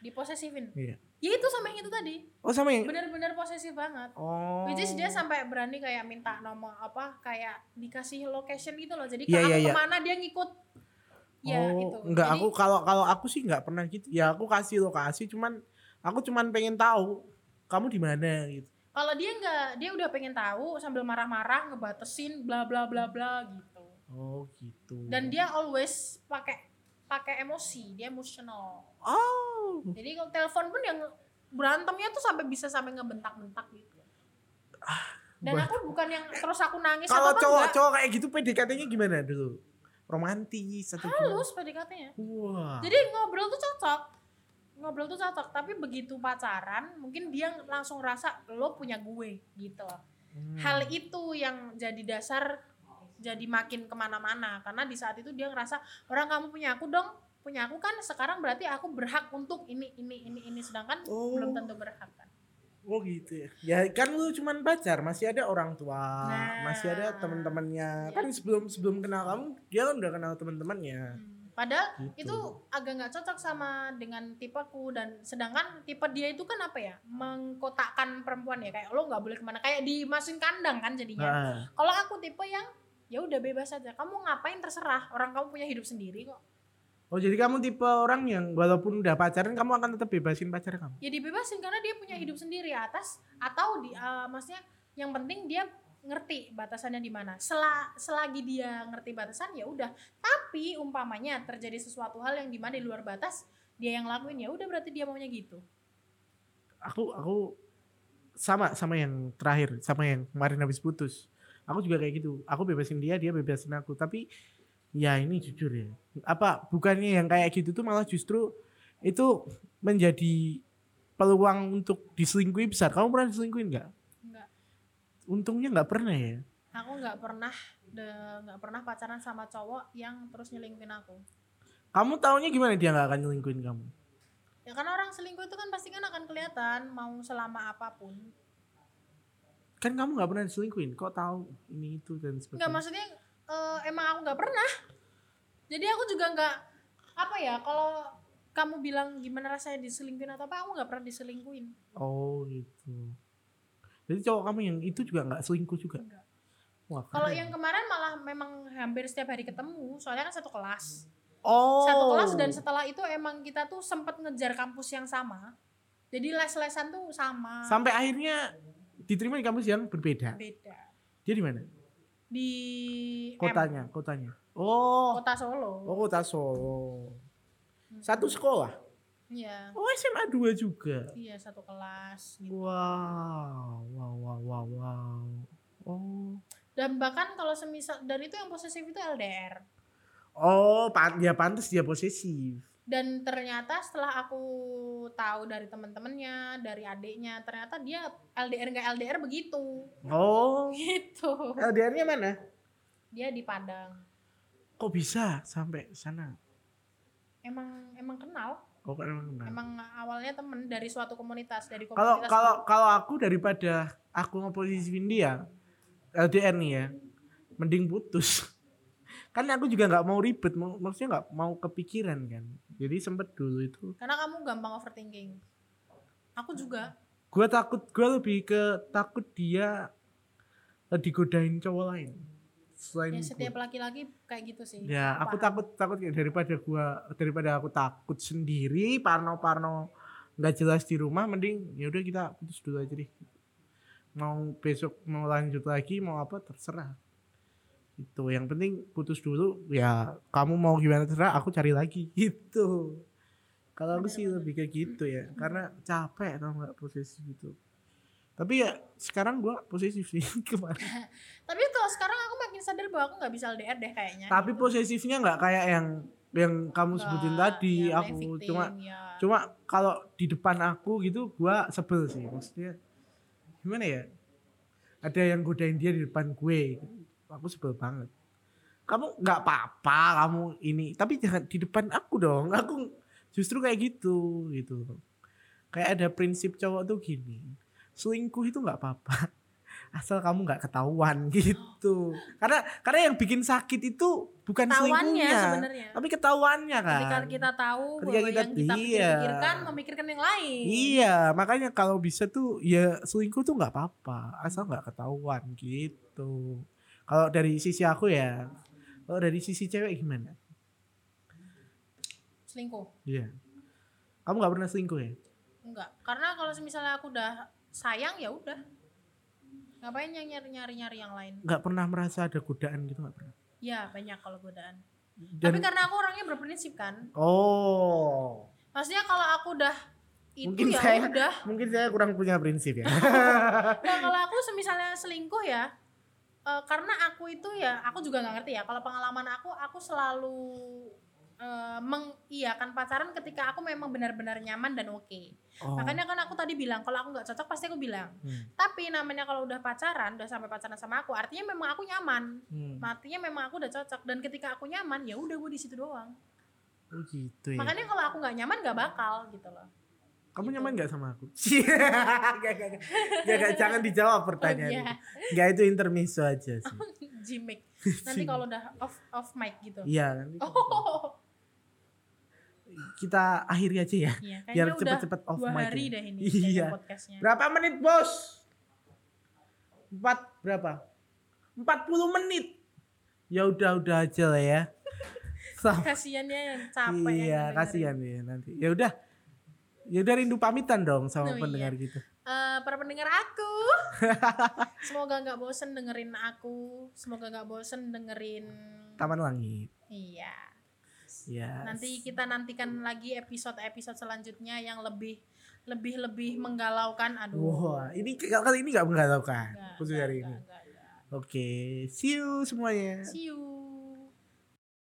Diposesifin. Iya. Ya itu sama yang itu tadi. Oh sama yang Bener-bener posesif banget. Oh. Which is dia sampai berani kayak minta nomor apa kayak dikasih location gitu loh. Jadi Iya, kalau iya, iya. ke mana dia ngikut. Ya oh, itu. Enggak, Jadi, aku kalau kalau aku sih enggak pernah gitu. Ya aku kasih lokasi cuman aku cuman pengen tahu kamu di mana gitu. Kalau dia nggak dia udah pengen tahu sambil marah-marah ngebatesin bla bla bla bla gitu. Oh, gitu. Dan dia always pakai pakai emosi, dia emotional. Oh. Jadi kalau telepon pun yang berantemnya tuh sampai bisa sampai ngebentak-bentak gitu. Dan Wah. aku bukan yang terus aku nangis Kalau cowok enggak. cowok kayak gitu PDKT-nya gimana dulu? Romantis atau gimana? halus PDKT-nya. Wah. Jadi ngobrol tuh cocok. Ngobrol tuh cocok, tapi begitu pacaran mungkin dia langsung rasa lo punya gue gitu. Hmm. Hal itu yang jadi dasar jadi makin ke mana-mana karena di saat itu dia ngerasa orang kamu punya aku dong punya aku kan sekarang berarti aku berhak untuk ini ini ini ini sedangkan Oh. belum tentu berhak kan Oh gitu ya. Ya kan lu cuman pacar, masih ada orang tua, Nah. masih ada teman-temannya. Iya. Kan sebelum sebelum kenal kamu, dia kan udah kenal teman-temannya. Hmm. Padahal Gitu. itu agak nggak cocok sama dengan tipeku dan sedangkan tipe dia itu kan apa ya mengkotakkan perempuan ya kayak lo nggak boleh ke mana kayak dimasukin kandang kan jadinya Nah, kalau aku tipe yang ya udah bebas aja kamu ngapain terserah orang kamu punya hidup sendiri kok Oh jadi kamu tipe orang yang walaupun udah pacaran kamu akan tetap bebasin pacar kamu? ya dibebasin karena dia punya hidup sendiri atas atau di eh, maksudnya yang penting dia ngerti batasannya di mana. Sela, selagi dia ngerti batasan ya udah. Tapi umpamanya terjadi sesuatu hal yang di mana di luar batas dia yang lakuin ya udah berarti dia maunya gitu. Aku aku sama sama yang terakhir, sama yang kemarin habis putus. Aku juga kayak gitu. Aku bebasin dia, dia bebasin aku. Tapi ya ini jujur ya. Apa bukannya yang kayak gitu tuh malah justru itu menjadi peluang untuk diselingkuhi besar. Kamu pernah diselingkuhin nggak? Untungnya nggak pernah ya. Aku nggak pernah nggak pernah pacaran sama cowok yang terus nyelingkuhin aku. Kamu taunya gimana dia nggak akan nyelingkuhin kamu? Ya karena orang selingkuh itu kan pasti kan akan kelihatan mau selama apa pun. Kan kamu nggak pernah diselingkuhin. Kok tahu ini itu dan sebagainya? maksudnya eh, emang aku nggak pernah. Jadi aku juga nggak apa ya kalau kamu bilang gimana rasanya diselingkuhin atau apa, aku nggak pernah diselingkuhin. Oh gitu. Jadi cowok kamu yang itu juga nggak selingkuh juga? Enggak. Wah, Kalau yang kemarin malah memang hampir setiap hari ketemu, soalnya kan satu kelas. oh. Satu kelas dan setelah itu emang kita tuh sempat ngejar kampus yang sama. Jadi les-lesan tuh sama. sampai akhirnya diterima di kampus yang berbeda. Beda. Dia di mana? Di M, Kotanya, kotanya. Oh, Kota Solo. oh kota Solo. Satu sekolah. Iya. Oh SMA 2 juga. Iya, satu kelas gitu. Wow, wow, wow, wow, wow. Oh, Dan bahkan kalau semisal dan itu yang posesif itu LDR. oh, pan dia pantas dia posesif. Dan ternyata setelah aku tahu dari teman-temannya, dari adiknya, ternyata dia LDR nggak LDR begitu. Oh, *laughs* Gitu. LDR-nya mana? Dia di Padang. Kok bisa sampai sana? Emang emang kenal. Oh, kan emang. Emang awalnya temen dari suatu komunitas, dari Kalau komunitas. kalau kalau aku daripada aku ngeposisiin dia LDR nih ya, mending putus. *laughs* kan aku juga nggak mau ribet, maksudnya nggak mau kepikiran kan. Jadi sempet dulu itu, karena kamu gampang overthinking. Aku juga. gue takut, gue lebih ke takut dia eh, digodain cowok lain selain Ya setiap laki-laki kayak gitu sih. Ya, aku Paham. takut takut ya, daripada gua daripada aku takut sendiri, parno-parno nggak jelas di rumah, mending ya udah kita putus dulu aja deh. Mau besok mau lanjut lagi mau apa terserah. Itu yang penting putus dulu ya kamu mau gimana terserah aku cari lagi *laughs* gitu. Kalau aku sih lebih kayak gitu ya, karena capek tau nggak posesif itu. Tapi ya sekarang gua posesif sih *laughs* kemarin. Tapi kalau sekarang aku makin sadar bahwa aku nggak bisa LDR deh kayaknya. Tapi gitu. posesifnya nggak kayak yang yang kamu sebutin tadi. ya, aku victim, cuma ya. cuma kalau di depan aku gitu gua sebel sih. Maksudnya gimana ya? Ada yang godain dia di depan gue. Aku sebel banget. Kamu nggak apa-apa kamu ini, tapi jangan di depan aku dong. Aku justru kayak gitu gitu kayak ada prinsip cowok tuh gini selingkuh itu nggak apa-apa *laughs* asal kamu nggak ketahuan *laughs* gitu karena karena yang bikin sakit itu bukan selingkuhnya sebenarnya. tapi ketahuannya kan Ketika kita tahu Ketika bahwa kita- yang kita iya. pikirkan memikirkan yang lain. Iya, makanya kalau bisa tuh ya selingkuh tuh nggak apa-apa, asal nggak ketahuan gitu. Kalau dari sisi aku ya, kalau dari sisi cewek gimana? Selingkuh. Iya. Kamu nggak pernah selingkuh ya? Enggak. Karena kalau misalnya aku udah sayang ya udah. Ngapain yang nyari-nyari nyari yang lain? Nggak pernah merasa ada godaan gitu nggak pernah. Ya, banyak kalau godaan. Dan Tapi karena aku orangnya berprinsip kan. oh, Maksudnya kalau aku udah itu Mungkin ya saya- udah. mungkin saya kurang punya prinsip ya. *laughs* *laughs* Nah, kalau aku semisalnya selingkuh ya eh, karena aku itu ya aku juga nggak ngerti ya kalau pengalaman aku aku selalu eh, mengiyakan pacaran ketika aku memang benar-benar nyaman dan oke Oh. makanya kan aku tadi bilang kalau aku nggak cocok pasti aku bilang Hmm. tapi namanya kalau udah pacaran udah sampai pacaran sama aku artinya memang aku nyaman Hmm. artinya memang aku udah cocok dan ketika aku nyaman ya udah gue di situ doang Oh gitu ya. makanya kalau aku nggak nyaman nggak bakal gitu loh Kamu gitu. nyaman nggak sama aku? *laughs* Gak, gak, gak. Gak, gak, jangan dijawab oh, pertanyaan iya. itu. Gak itu intermezzo aja sih. *laughs* Gimmick. *laughs* nanti kalau udah off off mic gitu Iya, nanti oh kita akhiri aja ya. Iya, Biar cepet-cepet off mic hari ya. ini *laughs* Iya. podcastnya. Berapa menit bos? Empat berapa? 40 menit. Ya udah udah aja lah ya. *laughs* Kasiannya yang capek. iya, kasihan ya nanti. Ya udah. Ya udah rindu pamitan dong sama Oh, pendengar gitu. Eh, para pendengar aku, *laughs* semoga nggak bosen dengerin aku, semoga nggak bosen dengerin. Taman Langit. Iya. Ya. Nanti kita nantikan lagi episode-episode selanjutnya yang lebih lebih lebih menggalaukan. Aduh. Wah, ini kali ini nggak menggalaukan. Khusus hari ini. Oke, see you semuanya. See you.